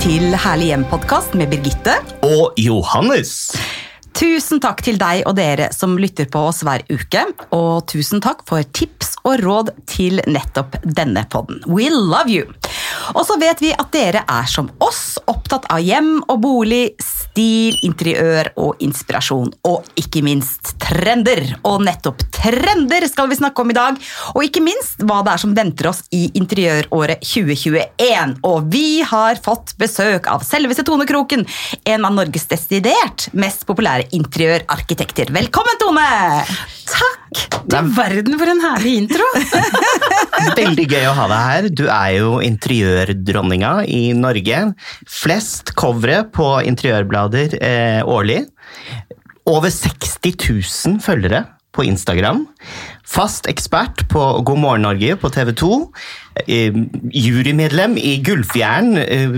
Til Herlig hjem-podkast med Birgitte. Og Johannes. Tusen takk til deg og dere som lytter på oss hver uke. Og tusen takk for tips og råd til nettopp denne podden. We love you! Og så vet vi at dere er som oss, opptatt av hjem og bolig, stil, interiør og inspirasjon. Og ikke minst trender. Og nettopp trender skal vi snakke om i dag. Og ikke minst hva det er som venter oss i interiøråret 2021. Og vi har fått besøk av selveste Tone Kroken, en av Norges desidert mest populære interiørarkitekter. Velkommen, Tone! Takk! Du verden for en herlig intro! Veldig gøy å ha deg her. Du er jo interiørdronninga i Norge. Flest covere på interiørblader eh, årlig. Over 60 000 følgere på Instagram. Fast ekspert på God morgen Norge på TV 2. Eh, jurymedlem i Gullfjern. Eh,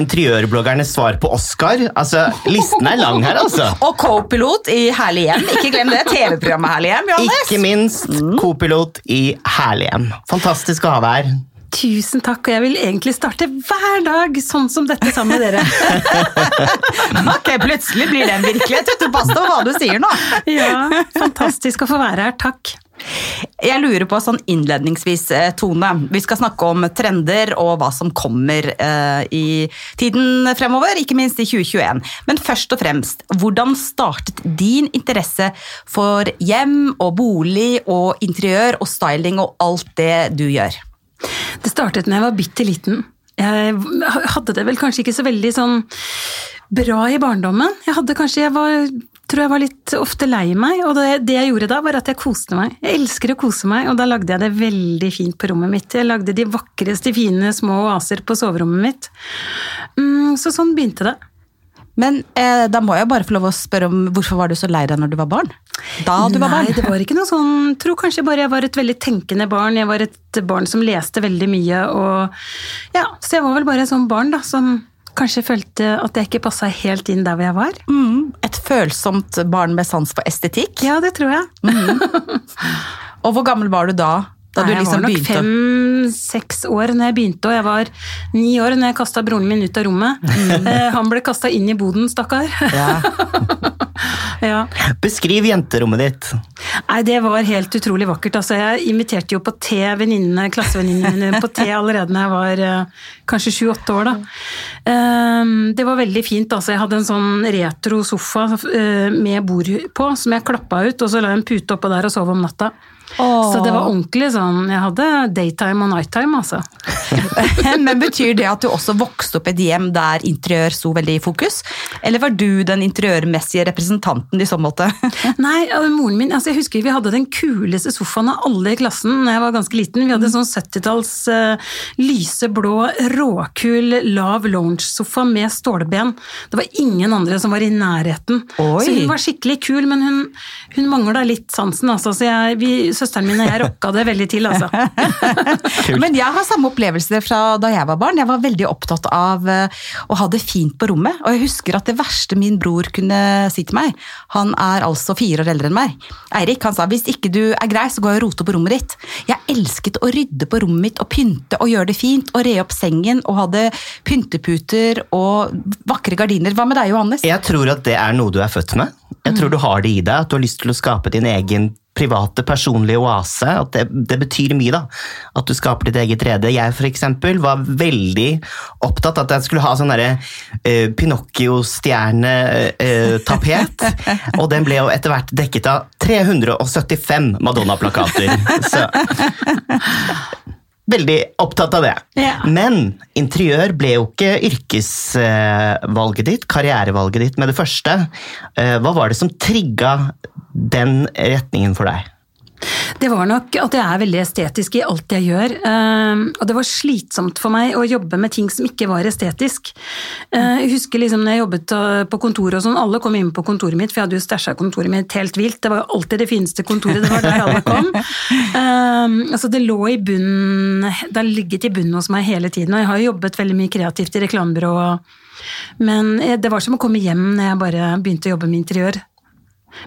interiørbloggernes svar på Oscar. Altså, Listen er lang her, altså. Og co-pilot i Herlig hjem. Ikke glem det TV-programmet Herlig hjem. Johannes. Ikke minst co-pilot i Herlig hjem. Fantastisk å ha deg her. Tusen takk, og jeg vil egentlig starte hver dag sånn som dette sammen med dere. ok, plutselig blir det en virkelighet. du. Pass deg hva du sier nå. ja, fantastisk å få være her. Takk. Jeg lurer på sånn innledningsvis, eh, Tone. Vi skal snakke om trender og hva som kommer eh, i tiden fremover, ikke minst i 2021. Men først og fremst, hvordan startet din interesse for hjem og bolig og interiør og styling og alt det du gjør? Startet da jeg var bitte liten. Jeg hadde det vel kanskje ikke så veldig sånn bra i barndommen. Jeg hadde kanskje, jeg var, tror jeg var litt ofte lei meg, og det, det, jeg gjorde da, var at jeg koste meg. Jeg elsker å kose meg, og da lagde jeg det veldig fint på rommet mitt. Jeg lagde de vakreste, fine små oaser på soverommet mitt. Mm, så sånn begynte det. Men eh, da må jeg bare få lov å spørre om hvorfor var du så lei deg når du var barn? Da du var barn? Nei, det var ikke noe sånn Jeg tror kanskje bare jeg var et veldig tenkende barn. Jeg var et barn som leste veldig mye og Ja, så jeg var vel bare et sånt barn da, som kanskje følte at jeg ikke passa helt inn der hvor jeg var. Mm, et følsomt barn med sans for estetikk? Ja, det tror jeg. Mm. og hvor gammel var du da? Da Nei, du jeg liksom var nok fem-seks år når jeg begynte, og jeg var ni år når jeg kasta broren min ut av rommet. Mm. Han ble kasta inn i boden, stakkar. Ja. ja. Beskriv jenterommet ditt. Nei, det var helt utrolig vakkert. Altså, jeg inviterte jo på te venninnene, klassevenninnene mine på te allerede da jeg var eh, kanskje sju-åtte år. da. Ehm, det var veldig fint. altså. Jeg hadde en sånn retro sofa eh, med bord på, som jeg klappa ut, og så la jeg en pute oppå der og sov om natta. Så det var ordentlig sånn Jeg hadde daytime og nighttime, altså. Men betyr det at du også vokste opp i et hjem der interiør sto veldig i fokus? Eller var du den interiørmessige representanten i så måte? Nei, moren min, altså jeg husker vi hadde den kuleste sofaen av alle i klassen da jeg var ganske liten. Vi hadde sånn 70-talls uh, lyseblå, råkul, lav lounge-sofa med stålben. Det var ingen andre som var i nærheten. Oi. Så hun var skikkelig kul, men hun, hun mangla litt sansen. Altså, så jeg, vi, søsteren min og jeg rocka det veldig til, altså. Men jeg har samme opplevelse fra da jeg var barn. Jeg var veldig opptatt av eh, å ha det fint på rommet. Og jeg husker at det verste min bror kunne si til meg, han er altså fire år eldre enn meg. Eirik han sa hvis ikke du er grei, så går jeg og roter på rommet ditt. Jeg elsket å rydde på rommet mitt og pynte og gjøre det fint. Og re opp sengen og hadde pynteputer og vakre gardiner. Hva med deg, Johannes? Jeg tror at det er noe du er født med. Jeg tror du har det i deg, at du har lyst til å skape din egen private, personlige oase. At det, det betyr mye, da. At du skaper ditt eget rede. Jeg for eksempel var veldig opptatt av at jeg skulle ha sånn derre uh, Pinocchio-stjernetapet. og den ble jo etter hvert dekket av 375 Madonna-plakater. Så Veldig opptatt av det. Ja. Men interiør ble jo ikke yrkesvalget ditt, karrierevalget ditt, med det første. Eh, Hva var det som trigga den retningen for deg? Det var nok at jeg er veldig estetisk i alt jeg gjør. eh, Og det var slitsomt for meg å jobbe med ting som ikke var estetisk. Eh, Jeg husker liksom når jeg jobbet eh, på kontoret og sånn, alle kom inn på kontoret mitt, for jeg hadde jo stæsja kontoret mitt helt vilt. Det var jo alltid det fineste kontoret, det var der alle kom. Altså det lå i bunnen, det har ligget i bunnen hos meg hele tiden, og jeg har jo jobbet veldig mye kreativt i reklamebyrå. Men det var som å komme hjem når jeg bare begynte å jobbe med interiør.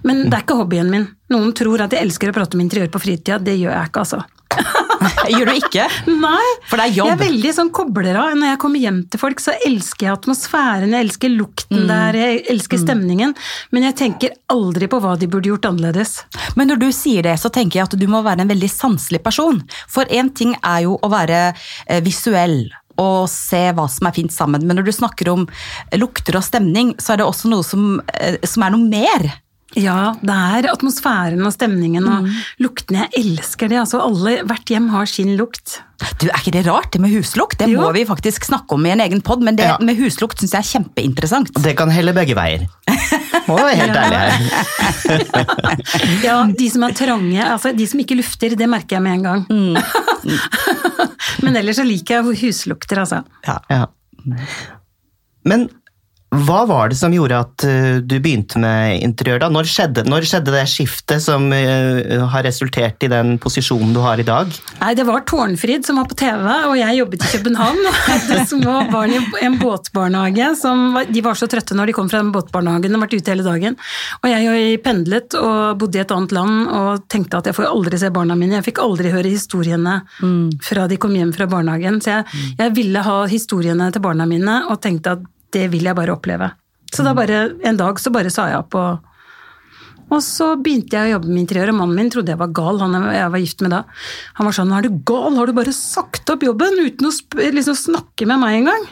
Men det er ikke hobbyen min. Noen tror at jeg elsker å prate om interiør på fritida. Det gjør jeg ikke, altså. Gjør du ikke? Nei. For det er jobb. Jeg er veldig sånn kobler av. Når jeg kommer hjem til folk, så elsker jeg atmosfæren, jeg elsker lukten Mm. der, jeg elsker stemningen. Men jeg tenker aldri på hva de burde gjort annerledes. Men når du sier det, så tenker jeg at du må være en veldig sanselig person. For én ting er jo å være eh, visuell og se hva som er fint sammen, men når du snakker om lukter og stemning, så er det også noe som, eh, som er noe mer. Ja, det er atmosfæren og stemningen og Mm. luktene. Jeg elsker det. Altså, alle, hvert hjem har sin lukt. Du, Er ikke det rart, det med huslukt? Det Jo. må vi faktisk snakke om i en egen pod, men det Ja. med huslukt syns jeg er kjempeinteressant. Det kan helle begge veier. Må være helt ærlig her. Ja, de som er trange, altså de som ikke lufter, det merker jeg med en gang. Mm. Men ellers så liker jeg huslukter, altså. Ja. Men hva var det som gjorde at eh, du begynte med interiør? da? Når skjedde, når skjedde det skiftet som eh, har resultert i den posisjonen du har i dag? Nei, det var Tårnfrid som var på TV, og jeg jobbet i København. og hadde små barn i en båtbarnehage. Som var, de var så trøtte når de kom fra den båtbarnehagen og vært ute hele dagen. Og jeg pendlet og bodde i et annet land og tenkte at jeg får aldri se barna mine. Jeg fikk aldri høre historiene fra de kom hjem fra barnehagen. Så jeg, jeg ville ha historiene til barna mine og tenkte at det vil jeg bare oppleve. Så da bare, en dag så bare sa jeg opp og og så begynte jeg å jobbe med interiør, og mannen min trodde jeg var gal. han jeg var gift med da. Han var sånn 'er du gal, har du bare sagt opp jobben uten å liksom snakke med meg engang'?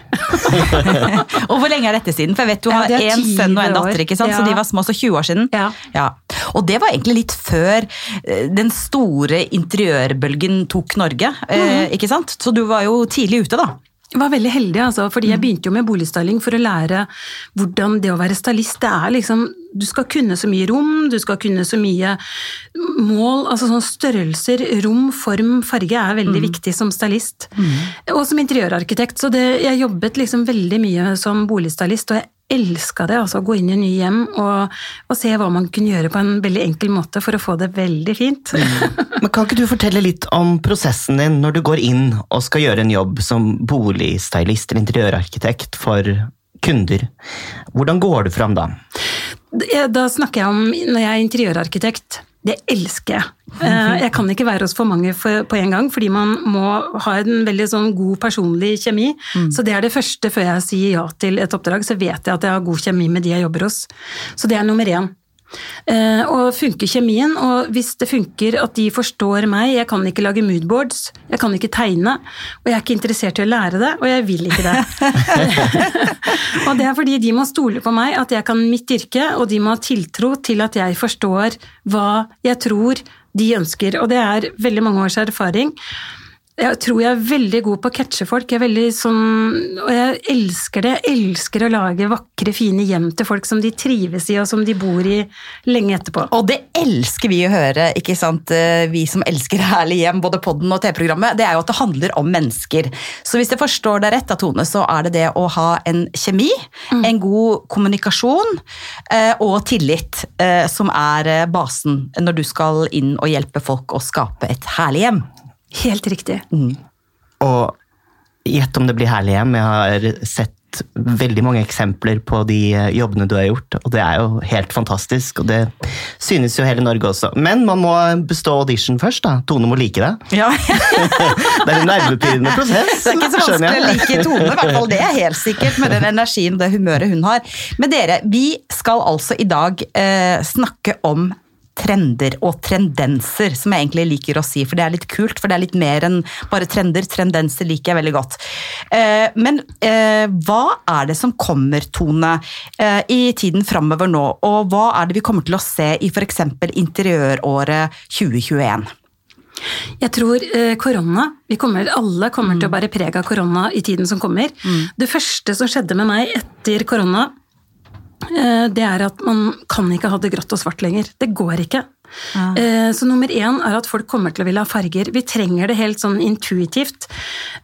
Og hvor lenge er dette siden? For jeg vet du har én ja, sønn og en datter, ikke sant? så de var små, så 20 år siden. Ja. Og det var egentlig litt før eh, den store interiørbølgen tok Norge, eh, ikke sant? Så du var jo tidlig ute, da. Jeg var veldig heldig, altså, fordi jeg begynte jo med boligstyling for å lære hvordan det å være stylist det er liksom, Du skal kunne så mye rom, du skal kunne så mye mål, altså sånn størrelser, rom, form, farge er veldig viktig som stylist. Og som interiørarkitekt, så det, jeg jobbet liksom veldig mye som boligstylist, og jeg elska det, altså å gå inn i nye hjem og, og se hva man kunne gjøre på en veldig enkel måte for å få det veldig fint. Men Kan ikke du fortelle litt om prosessen din når du går inn og skal gjøre en jobb som boligstylist eller interiørarkitekt for kunder? Hvordan går du fram da? Da snakker jeg om når jeg er interiørarkitekt. Det elsker jeg. Eh, Jeg kan ikke være hos for mange på en gang, fordi man må ha en veldig sånn god personlig kjemi. Så det er det første før jeg sier ja til et oppdrag, så vet jeg at jeg har god kjemi med de jeg jobber hos. Så det er nummer én. Eh, og funker kjemien, og hvis det funker at de forstår meg Jeg kan ikke lage moodboards, jeg kan ikke tegne, og jeg er ikke interessert i å lære det, og jeg vil ikke det. og det er fordi de må stole på meg, at jeg kan mitt yrke, og de må ha tiltro til at jeg forstår hva jeg tror de ønsker. Og det er veldig mange års erfaring. Jeg tror jeg er veldig god på å catche folk. Jeg er veldig sånn, og jeg elsker det. Jeg elsker å lage vakre, fine hjem til folk som de trives i, og som de bor i lenge etterpå. Og det elsker vi å høre, ikke sant? Eh, vi som elsker Herlig hjem, både podden og TV-programmet. Det er jo at det handler om mennesker. Så hvis jeg forstår deg rett, da, Tone, så er det det å ha en kjemi, en god kommunikasjon eh, og tillit eh, som er basen når du skal inn og hjelpe folk å skape et herlig hjem. Helt riktig. Og gjett om det blir herlig hjem. Jeg har sett veldig mange eksempler på de eh, jobbene du har gjort, og det er jo helt fantastisk. Og det synes jo hele Norge også. Men man må bestå audition først, da. Tone må like det. Ja, Det er en nervepirrende prosess. Det er ikke så vanskelig å like Tone, i hvert fall det er helt sikkert, med den energien og det humøret hun har. Men dere, vi skal altså i dag eh, snakke om trender og trendenser, som jeg egentlig liker å si, for det er litt kult, for det er litt mer enn bare trender. Trendenser liker jeg veldig godt. Eh, men eh, hva er det som kommer, Tone, eh, i tiden framover nå, og hva er det vi kommer til å se i f.eks. interiøråret 2021? Jeg tror korona vi kommer, Alle kommer til å bære preg av korona i tiden som kommer. Det første som skjedde med meg etter korona, det er at man kan ikke ha det grått og svart lenger. Det går ikke. Eh, Så nummer én er at folk kommer til å ville ha farger. Vi trenger det helt sånn intuitivt.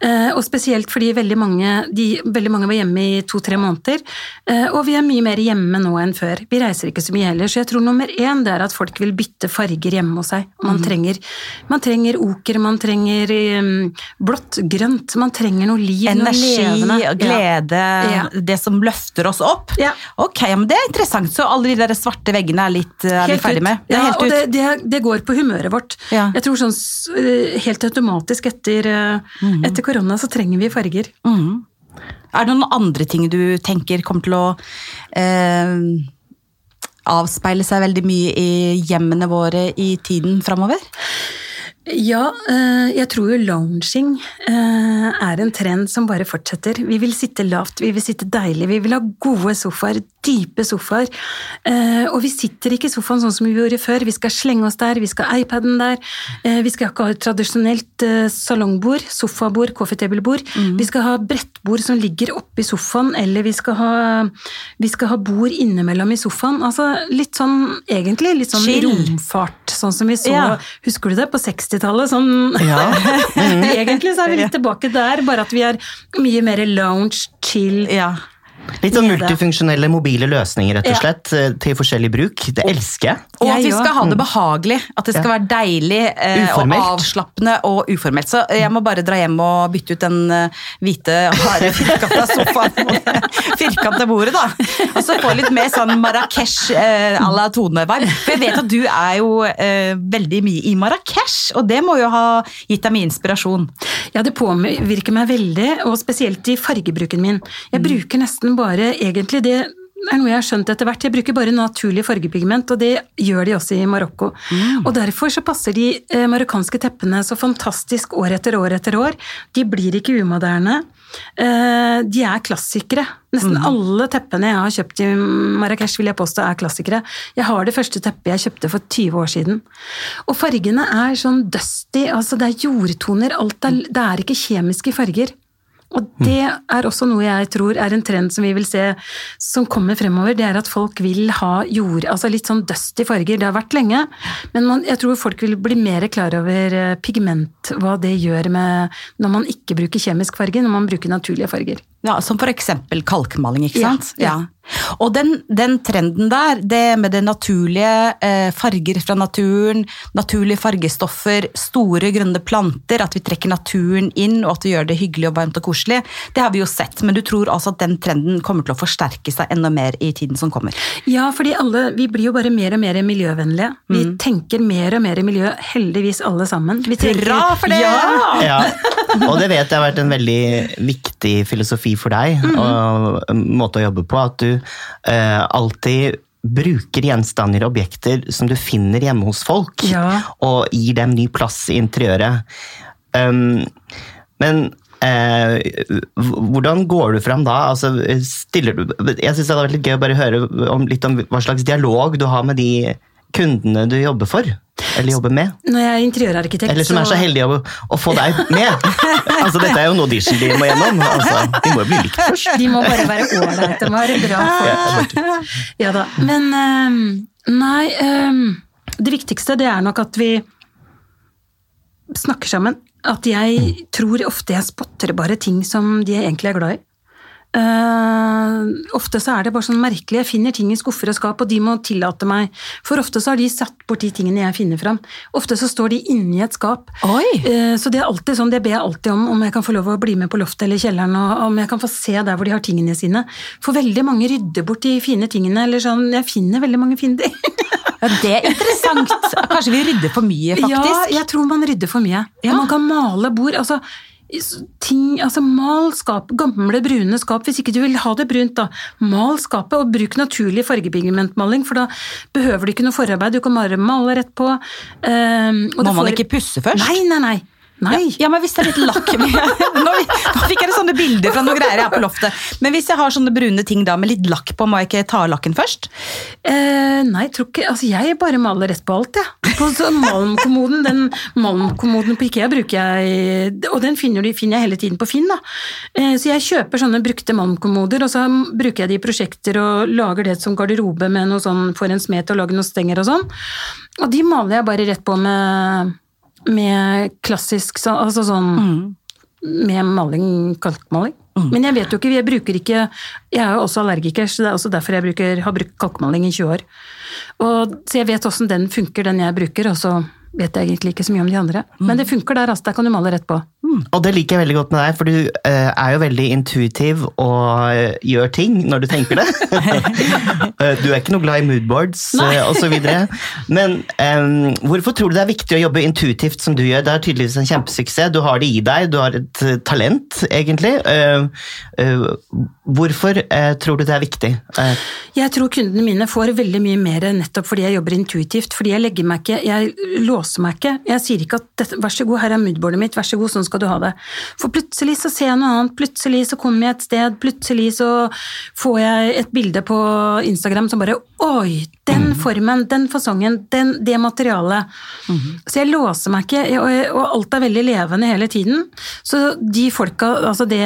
Eh, Og spesielt fordi veldig mange, de, veldig mange var hjemme i to-tre måneder. Eh, Og vi er mye mer hjemme nå enn før. Vi reiser ikke så mye heller. Så jeg tror nummer én det er at folk vil bytte farger hjemme hos seg. Man, trenger, man trenger oker, man trenger um, blått, grønt. Man trenger noe liv, Energi, noe levende. glede, Ja. det som løfter oss opp. Ja. Ok, men Det er interessant, så alle de der svarte veggene er, litt, er vi ferdig med? Det er helt og det, det, det går på humøret vårt. Ja. Jeg tror sånn eh, helt automatisk etter, mm. etter korona så trenger vi farger. Mm. Er det noen andre ting du tenker kommer til å eh, avspeile seg veldig mye i hjemmene våre i tiden framover? Ja, eh, jeg tror jo lounging er en trend som bare fortsetter. Vi vil sitte lavt, vi vil sitte deilig, vi vil ha gode sofaer, dype sofaer. Eh, Og vi sitter ikke i sofaen sånn som vi gjorde før. Vi skal slenge oss der, vi skal ha iPaden der. eh, Vi skal ikke ha et tradisjonelt eh, salongbord, sofabord, coffee table-bord. Vi skal ha brettbord som ligger oppi sofaen, eller vi skal ha, vi skal ha bord innimellom i sofaen. Altså litt sånn, egentlig litt sånn Chill. romfart, sånn som vi så Ja. Husker du det? På 60-tallet. Sånn, Ja. Egentlig så er vi litt tilbake der, bare at vi er mye mer lounge, chill. Ja. Litt sånn multifunksjonelle mobile løsninger rett og slett, ja. til forskjellig bruk. Det elsker jeg. Og at vi skal ha det behagelig. At det skal være deilig eh, og avslappende og uformelt. Så jeg må bare dra hjem og bytte ut den eh, hvite, harde, firkanta sofaen firkanta bordet, da. Og så få litt mer sånn Marrakech eh, à la Tone-vibe. For jeg vet at du er jo eh, veldig mye i Marrakech, og det må jo ha gitt deg mye inspirasjon. Ja, det påvirker meg veldig, og spesielt i fargebruken min. Jeg bruker nesten bare egentlig det er noe jeg har skjønt etter hvert. Jeg bruker bare naturlig fargepigment, og det gjør de også i Marokko. Og derfor så passer de eh, marokkanske teppene så fantastisk år etter år etter år. De blir ikke umoderne. Eh, de er klassikere. Nesten alle teppene jeg har kjøpt i Marrakech, vil jeg påstå er klassikere. Jeg har det første teppet jeg kjøpte for 20 år siden. Og fargene er sånn dusty, altså det er jordtoner. Alt er, det er ikke kjemiske farger. Og det er også noe jeg tror er en trend som vi vil se som kommer fremover. Det er at folk vil ha jord, altså litt sånn dusty farger. Det har vært lenge, men man, jeg tror folk vil bli mer klar over eh, pigment, hva det gjør med når man ikke bruker kjemisk farge, når man bruker naturlige farger. Ja, Som eksempel kalkmaling, ikke sant? Ja, ja. ja. Og den, den trenden der, det med det naturlige, eh, farger fra naturen, naturlige fargestoffer, store grønne planter, at vi trekker naturen inn og at vi gjør det hyggelig og varmt og koselig, det har vi jo sett. Men du tror altså at den trenden kommer til å forsterke seg enda mer i tiden som kommer? Ja, fordi alle, vi blir jo bare mer og mer miljøvennlige. Vi tenker mer og mer i miljø, heldigvis alle sammen. Vi tenker- Hurra for det! Ja! Ja. Og det vet jeg har vært en veldig viktig filosofi for deg, og en måte å jobbe på. At du eh, alltid bruker gjenstander og objekter som du finner hjemme hos folk, Ja. og gir dem ny plass i interiøret. Um, men eh, hvordan går du fram da? Altså, stiller du, jeg syns det hadde vært litt gøy å bare høre om, litt om hva slags dialog du har med de kundene du jobber for. Eller jobber med. Når jeg er interiørarkitekt, Eller som er så heldig å, å få deg med. altså, dette er jo en audition de må gjennom. Altså, de må jo bli likt først. De må bare være ålreite, de være bra folk. Ja da. Men ehm, nei ehm, Det viktigste det er nok at vi snakker sammen. At jeg tror ofte jeg spotter bare ting som de egentlig er glad i. Eh, ofte så er det bare sånn merkelig. Jeg finner ting i skuffer og skap, og de må tillate meg. For ofte så har de satt bort de tingene jeg finner fram. Ofte så står de inni et skap. Eh, Så det er alltid sånn, det ber jeg alltid om, om jeg kan få lov å bli med på loftet eller kjelleren, og om jeg kan få se der hvor de har tingene sine. For veldig mange rydder bort de fine tingene, eller sånn, jeg finner veldig mange fine ting. Ja, det er interessant. Kanskje vi rydder for mye, faktisk. Ja, jeg tror man rydder for mye. Ja. Og man kan male bord, altså ting, altså mal skap, gamle brune skap, hvis ikke du vil ha det brunt da, mal skapet og bruk naturlig fargepigmentmaling, for da behøver du ikke noe forarbeid, du kan bare male rett på. Um, Må man får- ikke pusse først? Nei, nei, nei. Nei. Ja, men hvis det er litt lakk med nå, nå fikk jeg sånne bilder fra noen greier her på loftet. Men hvis jeg har sånne brune ting da med litt lakk på, må jeg ikke ta lakken først? Eh, nei, jeg tror ikke Altså, jeg bare maler rett på alt, jeg. På sånn malmkommoden. Den malmkommoden på Ikea bruker jeg Og den finner, du- finner jeg hele tiden på Finn, da. Eh, så jeg kjøper sånne brukte malmkommoder, og så bruker jeg de i prosjekter og lager det som garderobe med noe sånn for en smed til å lage noen stenger og sånn. Og de maler jeg bare rett på med, med klassisk Altså sånn med maling, kalkmaling. Men jeg vet jo ikke, jeg bruker ikke Jeg er jo også allergiker, så det er også derfor jeg bruker, har brukt kalkmaling i 20 år. Og, så jeg vet åssen den funker, den jeg bruker, og så vet jeg egentlig ikke så mye om de andre. Men det funker der, altså. Der kan du male rett på. Og det liker jeg veldig godt med deg, for du uh, er jo veldig intuitiv og uh, gjør ting når du tenker det. Eh, du er ikke noe glad i moodboards uh, osv. Men um, hvorfor tror du det er viktig å jobbe intuitivt som du gjør? Det er tydeligvis en kjempesuksess. Du har det i deg, du har et talent, egentlig. Hvorfor tror du det er viktig? Jeg tror kundene mine får veldig mye mer nettopp fordi jeg jobber intuitivt. Fordi jeg legger meg ikke, jeg låser meg ikke. Jeg sier ikke at vær så god, her er moodboardet mitt, vær så god, sånn skal du ha det. For plutselig så ser jeg noe annet, plutselig så kommer jeg et sted, plutselig så får jeg et bilde på Instagram som bare Oi, den formen, den fasongen, den, det materialet. Så jeg låser meg ikke, og, og alt er veldig levende hele tiden. Så de folka, altså det,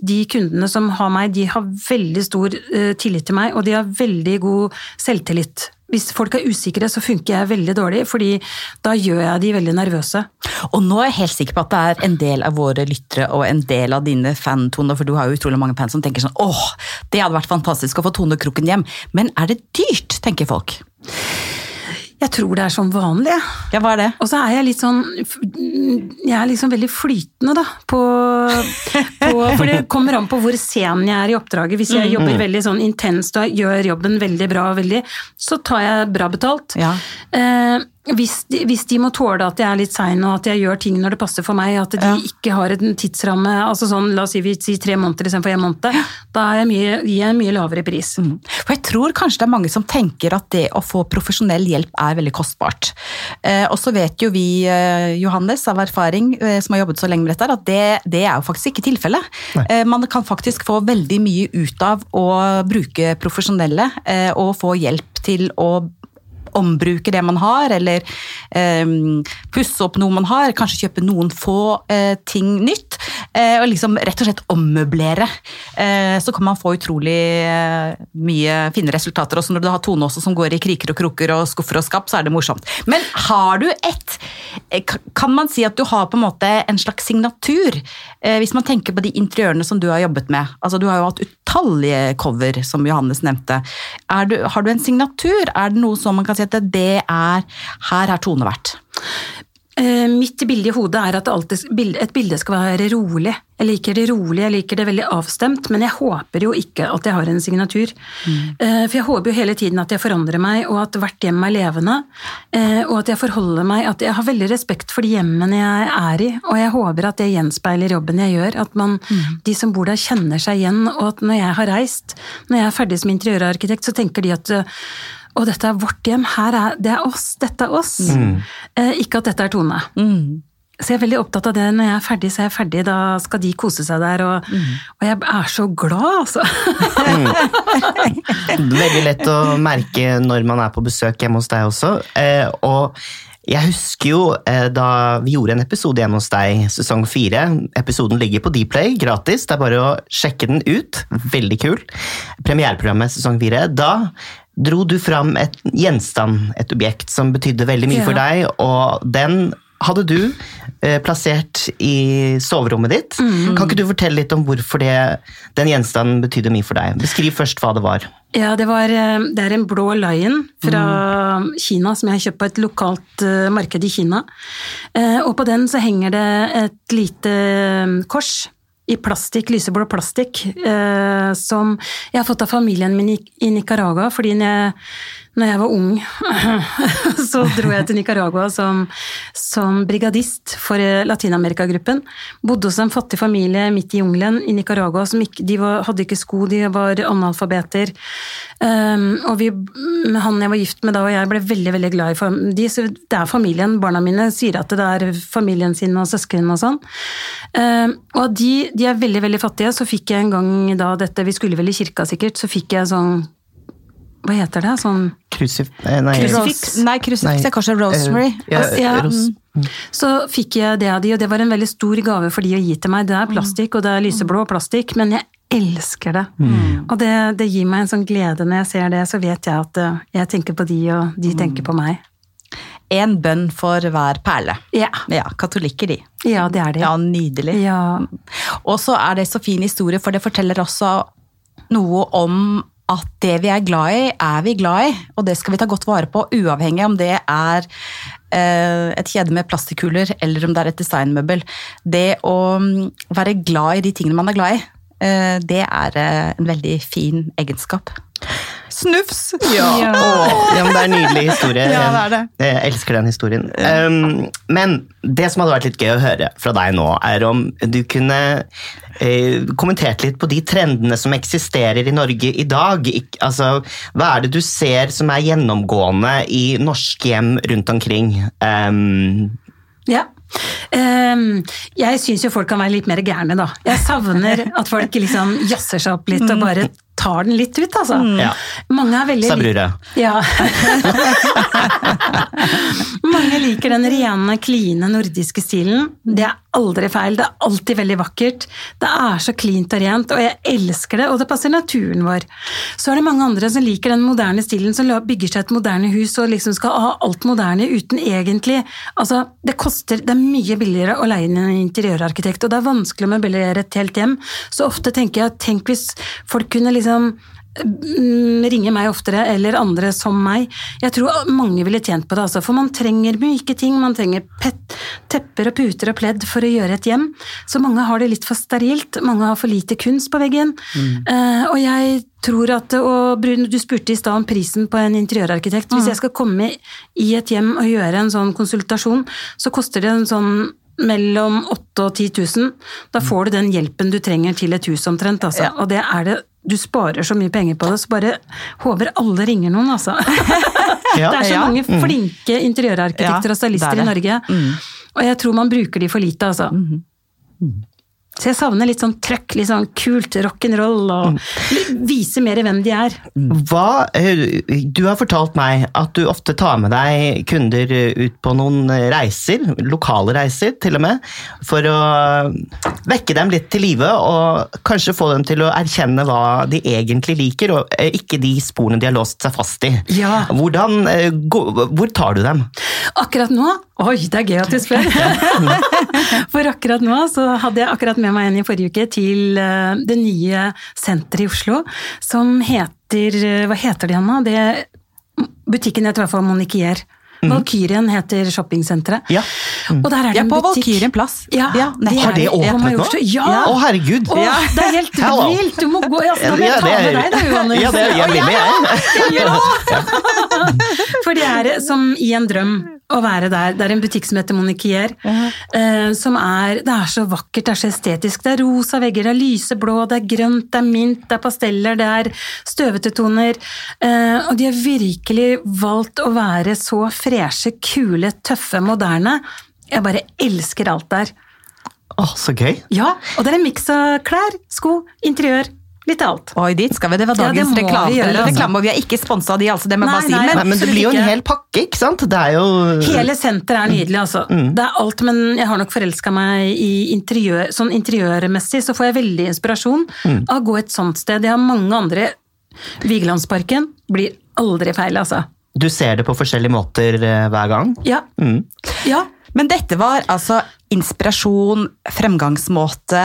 de kundene som har meg, de har veldig stor eh, tillit til meg, og de har veldig god selvtillit. Hvis folk er usikre, så funker jeg veldig dårlig, fordi da gjør jeg de veldig nervøse. Og nå er jeg helt sikker på at det er en del av våre lyttere og en del av dine fantoner, for du har jo utrolig mange fans som tenker sånn åh, det hadde vært fantastisk å få Tone Kroken hjem. Men er det dyrt, tenker folk. Jeg tror det er som vanlig. Ja, hva er det? Og så er jeg litt sånn Jeg er liksom veldig flytende, da. På, på, for det kommer an på hvor sen jeg er i oppdraget. Hvis jeg jobber veldig sånn intenst og gjør jobben veldig bra, veldig, så tar jeg bra betalt. Ja. Eh, hvis, de, hvis de må tåle at jeg er litt sein og at jeg gjør ting når det passer for meg, at de Ja. ikke har en tidsramme, altså sånn, la oss si vi sier tre måneder istedenfor en måned, da gir jeg mye, gir en mye lavere pris. For jeg tror kanskje det er mange som tenker at det å få profesjonell hjelp er veldig kostbart. Eh, og så vet jo vi, eh, Johannes, av erfaring, eh, som har jobbet så lenge med dette, at det, det er jo faktisk ikke tilfellet. Eh, man kan faktisk få veldig mye ut av å bruke profesjonelle eh, og få hjelp til å ombruke det man har, eller eh, pusse opp noe man har, kanskje kjøpe noen få eh, ting nytt, og liksom rett og slett ommøblere. Eh, så kan man få utrolig eh, mye fine resultater. Også når du har Tone også som går i kriker og kroker og skuffer og skap, så er det morsomt. Men har du et eh, Kan man si at du har på en måte en slags signatur? Eh, hvis man tenker på de interiørene som du har jobbet med. Altså Du har jo hatt utallige cover, som Johannes nevnte. Du, har du en signatur? Er det noe som man kan si at det er Her har Tone vært. Eh, mitt bilde i hodet er at alltid, et bilde skal være rolig. Jeg liker det rolig, jeg liker det veldig avstemt, men jeg håper jo ikke at jeg har en signatur. Mm. for jeg håper jo hele tiden at jeg forandrer meg, og at hvert hjem er levende. eh, Og at jeg forholder meg, at jeg har veldig respekt for de hjemmene jeg er i, og jeg håper at det gjenspeiler jobben jeg gjør. At man, de som bor der kjenner seg igjen, og at når jeg har reist, når jeg er ferdig som interiørarkitekt, så tenker de at eh, og dette er vårt hjem, her er, det er oss, dette er oss. Eh, ikke at dette er Tone. Så jeg er veldig opptatt av det. Når jeg er ferdig, så er jeg ferdig. Da skal de kose seg der. Og, og jeg er så glad, altså. Veldig lett å merke når man er på besøk hjemme hos deg også. Eh, og jeg husker jo eh, da vi gjorde en episode hjemme hos deg, sesong fire. Episoden ligger på Dplay, gratis. Det er bare å sjekke den ut. Veldig kul. Premiereprogrammet sesong fire. Da dro du fram et gjenstand, et objekt, som betydde veldig mye for deg, og den hadde du eh, plassert i soverommet ditt. Kan ikke du fortelle litt om hvorfor det, den gjenstanden betydde mye for deg? Beskriv først hva det var. Ja, det, var, eh, det er en blå lion fra Kina som jeg har kjøpt på et lokalt eh, marked i Kina. Eh, Og på den så henger det et lite eh, kors i plastikk, lyseblå plastikk, eh, som jeg har fått av familien min i, i Nicaragua, fordi når jeg, når jeg var ung, så dro jeg til Nicaragua som, som brigadist for Latin-Amerika-gruppen. Bodde hos en fattig familie midt i jungelen i Nicaragua. Ikke, de var, hadde ikke sko, de var analfabeter. Um, og vi, han jeg var gift med da, og jeg ble veldig veldig glad i de. Det er familien. Barna mine sier at det er familien sin og søsken og sånn. Um, og de, de er veldig, veldig fattige. Så fikk jeg en gang da dette, vi skulle vel i kirka sikkert, så fikk jeg sånn Hva heter det? Sånn Krusif... eh, Nei, Krusifix. Rose- Nei, krusifiks er kanskje rosemary. Eh, ja, ja, ros- Så fikk jeg det av de, og det var en veldig stor gave for de å gi til meg. Det er plastikk, og det er lyseblå plastikk, men jeg elsker det. Og det, det gir meg en sånn glede når jeg ser det, så vet jeg at eh, jeg tenker på de, og de tenker på meg. En bønn for hver perle. Ja, Ja, katolikker de. ja det er de. Ja, nydelig. Ja. Og så er det så fin historie, for det forteller også noe om at det vi er glad i, er vi glad i. Og det skal vi ta godt vare på, uavhengig om det er eh, et kjede med plastikkuler eller om det er et designmøbel. Det å mm, være glad i de tingene man er glad i, eh, det er eh, en veldig fin egenskap. Snufs! Ja. Åh, ja, men det er en nydelig historie. Ja, det er det. Jeg elsker den historien. Um, men det som hadde vært litt gøy å høre fra deg nå, er om du kunne eh, kommentert litt på de trendene som eksisterer i Norge i dag. Ik altså, hva er det du ser som er gjennomgående i norske hjem rundt omkring? Um, Ja. Um, jeg syns jo folk kan være litt mer gærne, da. Jeg savner at folk liksom jazzer seg opp litt og bare tar den litt ut, altså. Ja. Mange er veldig Sa brura. Ja. Mange liker den rene, kline nordiske stilen. Det er aldri feil, det er alltid veldig vakkert. Det er så klint og rent, og jeg elsker det, og det passer naturen vår. Så er det mange andre som liker den moderne stilen, som bygger seg et moderne hus og liksom skal ha alt moderne uten egentlig Altså, det koster Det er mye billigere å leie inn en interiørarkitekt, og det er vanskelig å møblere et helt hjem. Så ofte tenker jeg, tenk hvis folk kunne liksom mm, ringe meg oftere, eller andre som meg. Jeg tror mange ville tjent på det, altså, for man trenger myke ting. Man trenger pet, tepper og puter og pledd for å gjøre et hjem. Så mange har det litt for sterilt. Mange har for lite kunst på veggen. Eh, og jeg tror at Og Brun, du spurte i stad om prisen på en interiørarkitekt. Hvis jeg skal komme i et hjem og gjøre en sånn konsultasjon, så koster det en sånn mellom 8 og 10 000. Da får du den hjelpen du trenger til et hus omtrent. Altså. Ja. Og det er det du sparer så mye penger på det, så bare håper alle ringer noen, altså. Ja. det er så Ja. mange flinke interiørarkitekter og stylister er i Norge. Norge. Og jeg tror man bruker de for lite, altså. Så jeg savner litt sånn trøkk, litt sånn kult rock'n'roll, og vise mer hvem de er. Hva, du har fortalt meg at du ofte tar med deg kunder ut på noen reiser, lokale reiser til og med, for å vekke dem litt til live og kanskje få dem til å erkjenne hva de egentlig liker, og eh, ikke de sporene de har låst seg fast i. Ja. Hvordan, eh, hvor tar du dem? Akkurat nå Oi, det er gøy at du spør! For akkurat nå så hadde jeg akkurat med meg en i forrige uke til eh, det nye senteret i Oslo, som heter eh, Hva heter det igjen, nå? Det, butikken heter i hvert fall Moniquier. Valkyrien heter shoppingsenteret. Ja. Og der er det Ja, en på. Valkyrien plass. Ja, Ja, det. Har det åpnet nå? Ja! Å, herregud! Å, det er helt vilt! Du må gå, i da må jeg ta med deg, da, Johannes. Ja, det er- jeg blir med, det, Ja, Ja. For det er som i en drøm å være der. Det er en butikk som heter Moniquier. eh, som er, det er så vakkert, det er så estetisk. Det er rosa vegger, det er lyseblå, det er grønt, det er mint, det er pasteller, det er støvete toner. Eh, og de har virkelig valgt å være så freshe, kule, tøffe, moderne. Jeg bare elsker alt der. Å, så gøy. Ja, og det er en miks av klær, sko, interiør, litt av alt. Oi, dit skal vi. Det var dagens Ja, det dagens må vi gjøre, altså. reklame. Vi er ikke sponsa av de, altså. Det må jeg bare si. Men Nei, men det blir jo en hel pakke, ikke sant? Det er jo Hele senteret er nydelig, altså. Det er alt, men jeg har nok forelska meg i interiør. Sånn interiørmessig så får jeg veldig inspirasjon av å gå et sånt sted. Jeg har mange andre. Vigelandsparken blir aldri feil, altså. Du ser det på forskjellige måter eh, hver gang. Ja. Mm. ja. Men dette var altså inspirasjon, fremgangsmåte,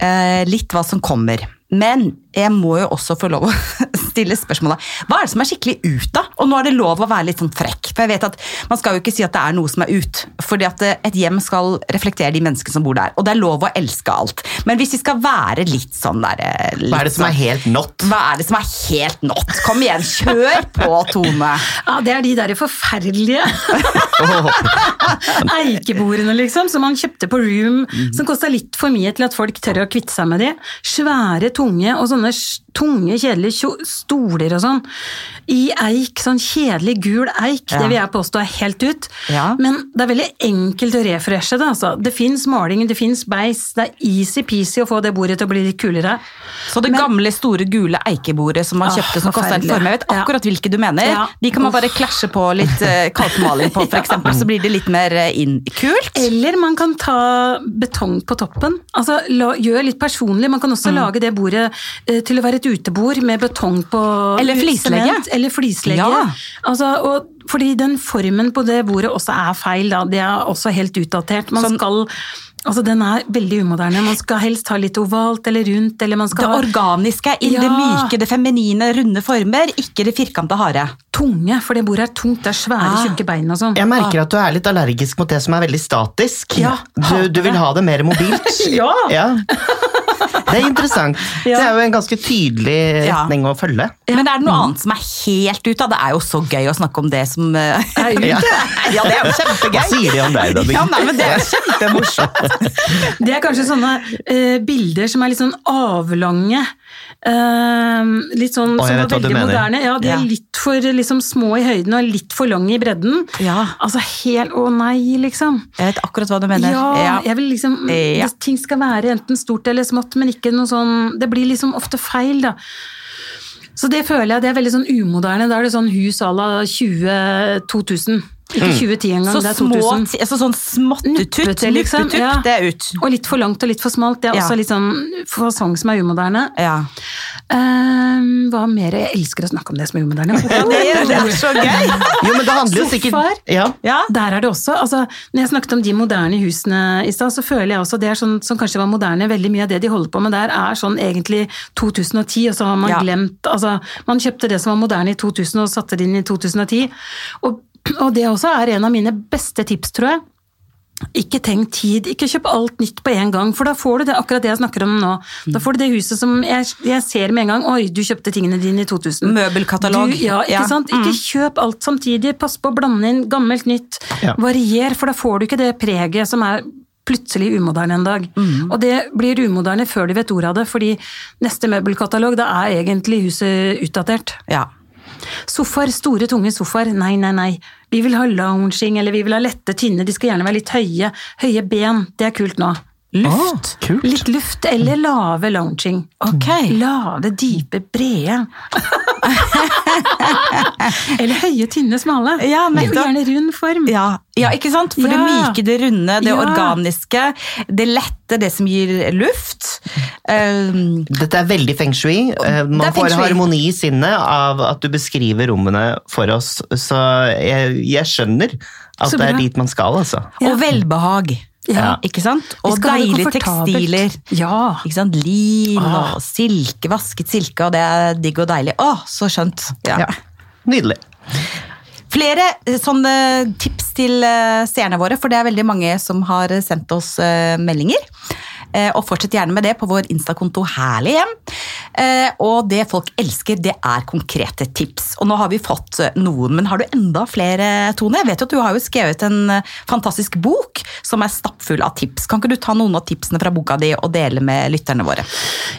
eh, litt hva som kommer. Men jeg må jo også få lov å stille spørsmålet hva er det som er skikkelig ut, da? Og nå er det lov å være litt sånn frekk. For jeg vet at Man skal jo ikke si at det er noe som er ut. fordi at eh, et hjem skal reflektere de menneskene som bor der. Og det er lov å elske alt. Men hvis vi skal være litt sånn der eh, litt Hva er det som er sånn- helt not? Hva er det som er helt not? Kom igjen, kjør på, Tone! ja det er de der forferdelige eikebordene, liksom, som man kjøpte på Room, som kosta litt for mye til at folk tør å kvitte seg med de. Svære, tunge og sånne tunge, kjedelige stoler og sånn. I eik, sånn kjedelig gul eik, Ja. det vil jeg påstå er helt ut. Ja. Men det er veldig enkelt å refreshe det, altså. Det fins maling, det fins beis, det er easy-peasy å få det bordet til å bli litt kulere. Så det gamle, store, gule eikebordet som man Ah, kjøpte som kosta en form, formue, jeg vet Ja. akkurat hvilke du mener. Ja. De kan man bare klasje på litt uh, kalkmaling på, for eksempel, så blir det litt mer eh, inn. Kult! Eller man kan ta betong på toppen. Altså, la, gjør litt personlig. Man kan Mm. også lage det bordet eh, til å være et utebord med betong på Eller flislegge. Eller flislegge. Ja. Altså, og, fordi den formen på det bordet også er feil, da. Det er også helt utdatert. Man Sånn- skal Altså, den er veldig umoderne. Man skal helst ha litt ovalt eller rundt, eller man Det organiske, i det myke, det feminine, runde former, ikke det firkanta harde. tunge, for det bordet er tungt. Det er svære, Ah. tjukke bein og sånn. Jeg merker at du er litt allergisk mot det som er veldig statisk. Ja, du, du vil ha det mer mobilt. ja! Ja. Det er interessant. Det er jo en ganske tydelig Ja. å følge. Men er det noe annet som er helt ute? Det er jo så gøy å snakke om det som eh, Er ute. Ja. Ja, det er jo kjempegøy. Hva sier de om deg, da? Ja, nei, men Det er kjempemorsomt. Det er kanskje sånne uh, bilder som er litt sånn avlange. Uh, litt sånn som er veldig moderne. Ja, De er Ja. litt for liksom, små i høyden og litt for lange i bredden. Ja. Altså helt Å nei, liksom. Jeg vet akkurat hva du mener. Ja, jeg vil liksom Ja. Ting skal være enten stort eller smått, men ikke noe sånn Det blir liksom ofte feil, da. Så det føler jeg det er veldig sånn umoderne. Da er det sånn hus à la 20 2000. Ikke 2010 engang, Så det er små, 2000. altså sånn småttetutt, Nuppete, liksom. Ja. det er ut. Og litt for langt og litt for smalt. Det er Ja. også litt sånn fasong som er umoderne. Ja. Um, hva mer? Jeg elsker å snakke om det som er umoderne. Det, er- det er så gøy! Jo, men det handler jo sikkert Sofaer. ja. Ja. Der er det også, altså, når jeg snakket om de moderne husene i stad, så føler jeg også det er sånn som kanskje var moderne, veldig mye av det de holder på med der er sånn egentlig 2010, og så har man Ja. glemt, altså man kjøpte det som var moderne i 2000 og satte det inn i 2010, og, og det også er en av mine beste tips, tror jeg. Ikke tenk tid, ikke kjøp alt nytt på en gang, for da får du det akkurat det jeg snakker om nå. Da får du det huset som jeg, jeg ser med en gang, oi, du kjøpte tingene dine i 2000. Møbelkatalog. Du, ja, ikke Ja. Mm. sant? Ikke kjøp alt samtidig, pass på å blande inn gammelt, nytt. Ja. Varier, for da får du ikke det preget som er plutselig umoderne en dag. Mm. Og det blir umoderne før du vet ordet av det, fordi neste møbelkatalog, da er egentlig huset utdatert. Ja. Sofaer, store, tunge sofaer, nei, nei, nei. Vi vil ha lounging, eller vi vil ha lette, tynne, de skal gjerne være litt høye. Høye ben, det er kult nå. Luft. Ah. Litt luft, eller lave lounging. Ok. Lave, dype, brede. eller høye, tynne, smale. Ja, nettopp. Gjerne rund form. Ja, ja, ikke sant? For det myke, det runde, det Ja. organiske, det lette, det som gir luft. Um, Dette er veldig feng shui. Eh, Man feng shui. får harmoni i sinnet av at du beskriver rommene for oss, så jeg, jeg skjønner at det er dit man skal, altså. Ja. Og velbehag. Ja. Ikke sant? Og deilige tekstiler. Ja. Ikke sant? Lin Ah. og silke, vasket silke, og det er digg og deilig. Å, så skjønt. Ja. Ja. Nydelig. Flere eh, sånne tips til eh, seerne våre, for det er veldig mange som har sendt oss meldinger. Eh, Og fortsett gjerne med det på vår Insta-konto Herlig hjem. Eh, Og det folk elsker, det er konkrete tips. Og nå har vi fått eh, noen, men har du enda flere, Tone? Jeg vet jo at du har jo skrevet en fantastisk bok som er stappfull av tips. Kan ikke du ta noen av tipsene fra boka di og dele med lytterne våre?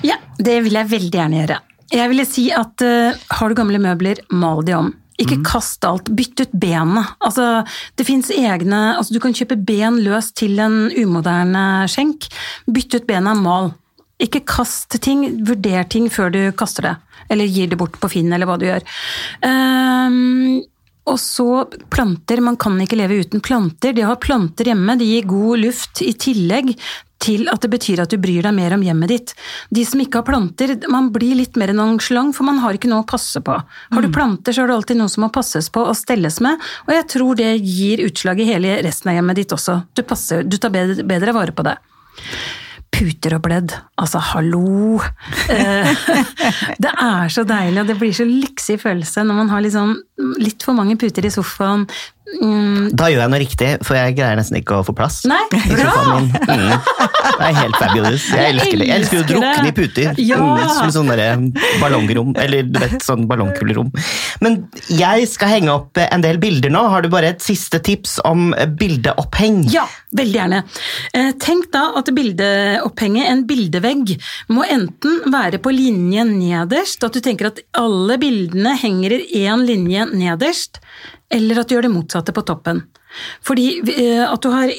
Ja, det vil jeg veldig gjerne gjøre. Jeg ville si at uh, har du gamle møbler, mal de om. Ikke Mm. kast alt, bytt ut benet. Altså, det fins egne altså, Du kan kjøpe ben løs til en umoderne skjenk. Bytt ut benet, mal. Ikke kast ting, vurder ting før du kaster det. Eller gir det bort på Finn, eller hva du gjør. Um, og så planter, man kan ikke leve uten planter. De har planter hjemme, de gir god luft i tillegg til at det betyr at du bryr deg mer om hjemmet ditt. De som ikke har planter, man blir litt mer nonchalant, for man har ikke noe å passe på. Har du planter, så er det alltid noe som må passes på og stelles med, og jeg tror det gir utslag i hele resten av hjemmet ditt også. Du, passer, du tar bedre, bedre vare på det. Puter og bledd, altså hallo! Eh, det er så deilig, og det blir så lyksig følelse når man har liksom litt for mange puter i sofaen. Mm, Da gjør jeg noe riktig, for jeg greier nesten ikke å få plass. Nei, bra! Mm. Det er helt fabulous. Jeg elsker det. Jeg elsker å drukne i puter. Ja. Mm, Som sånne ballongrom, eller du vet, sånn ballongkulerom. Men jeg skal henge opp en del bilder nå. Har du bare et siste tips om bildeoppheng? Ja, veldig gjerne. Eh, Tenk da at bildeopphenget, en bildevegg, må enten være på linje nederst, at du tenker at alle bildene henger i én linje nederst, eller at du gjør det motsatte på toppen. Fordi eh, at du har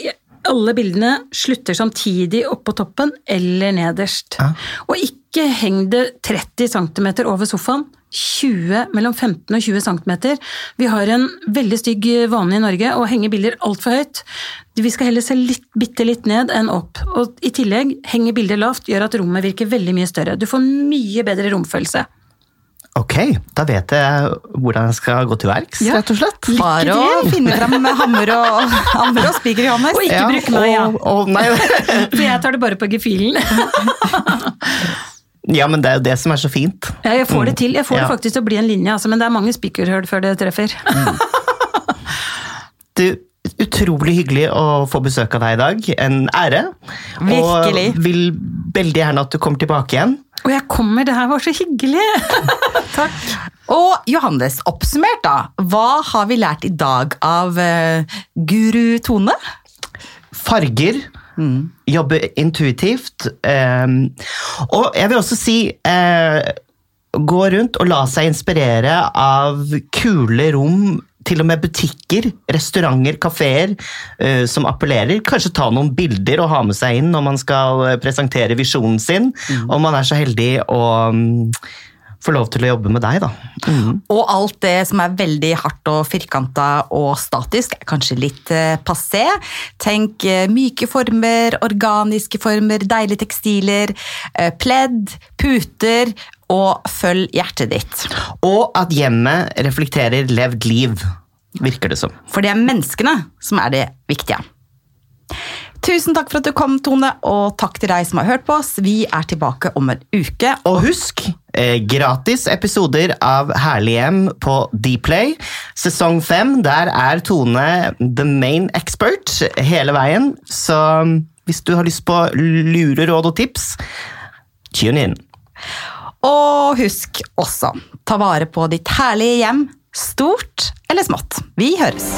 alle bildene slutter samtidig oppå toppen eller nederst. Ja. Og ikke heng det 30 cm over sofaen. 20, mellom 15 og 20 cm. Vi har en veldig stygg vane i Norge å henge bilder altfor høyt. Vi skal heller se litt, bitte litt ned enn opp. Og i tillegg, henge bilder lavt gjør at rommet virker veldig mye større. Du får mye bedre romfølelse. Ok, da vet jeg hvordan jeg skal gå til verks, Ja. rett og slett. Bare å til. finne fram med hammer og, hammer og spiker, Johannes. Og ikke bruke meg, ja. og, og, nei, For jeg tar det bare på gefühlen. ja, men det er jo det som er så fint. Ja, jeg får det til. Jeg får Ja. det faktisk til å bli en linje, altså, men det er mange spikerhull før det treffer. Du, utrolig hyggelig å få besøk av deg i dag. En ære. Virkelig. Og vil veldig gjerne at du kommer tilbake igjen. Og jeg kommer, det her var så hyggelig! Takk. Og Johannes, oppsummert da, hva har vi lært i dag av uh, guru Tone? Farger. Jobbe intuitivt. Um, og jeg vil også si uh, gå rundt og la seg inspirere av kule rom, til og med butikker, restauranter, kafeer uh, som appellerer. Kanskje ta noen bilder og ha med seg inn når man skal eh, presentere visjonen sin. Om man er så heldig å um, få lov til å jobbe med deg, da. Mm. Og alt det som er veldig hardt og firkanta og statisk, er kanskje litt eh, passé. Tenk eh, myke former, organiske former, deilige tekstiler, eh, pledd, puter, og følg hjertet ditt. Og at hjemmet reflekterer levd liv, virker det som. For det er menneskene som er det viktige. Tusen takk for at du kom, Tone, og takk til deg som har hørt på oss. Vi er tilbake om en uke. Og husk, eh, gratis episoder av Herlig hjem på Dplay. Sesong fem, der er Tone the main expert hele veien. Så hvis du har lyst på lure råd og tips, tune in. Og husk også, ta vare på ditt herlige hjem, stort eller smått. Vi høres.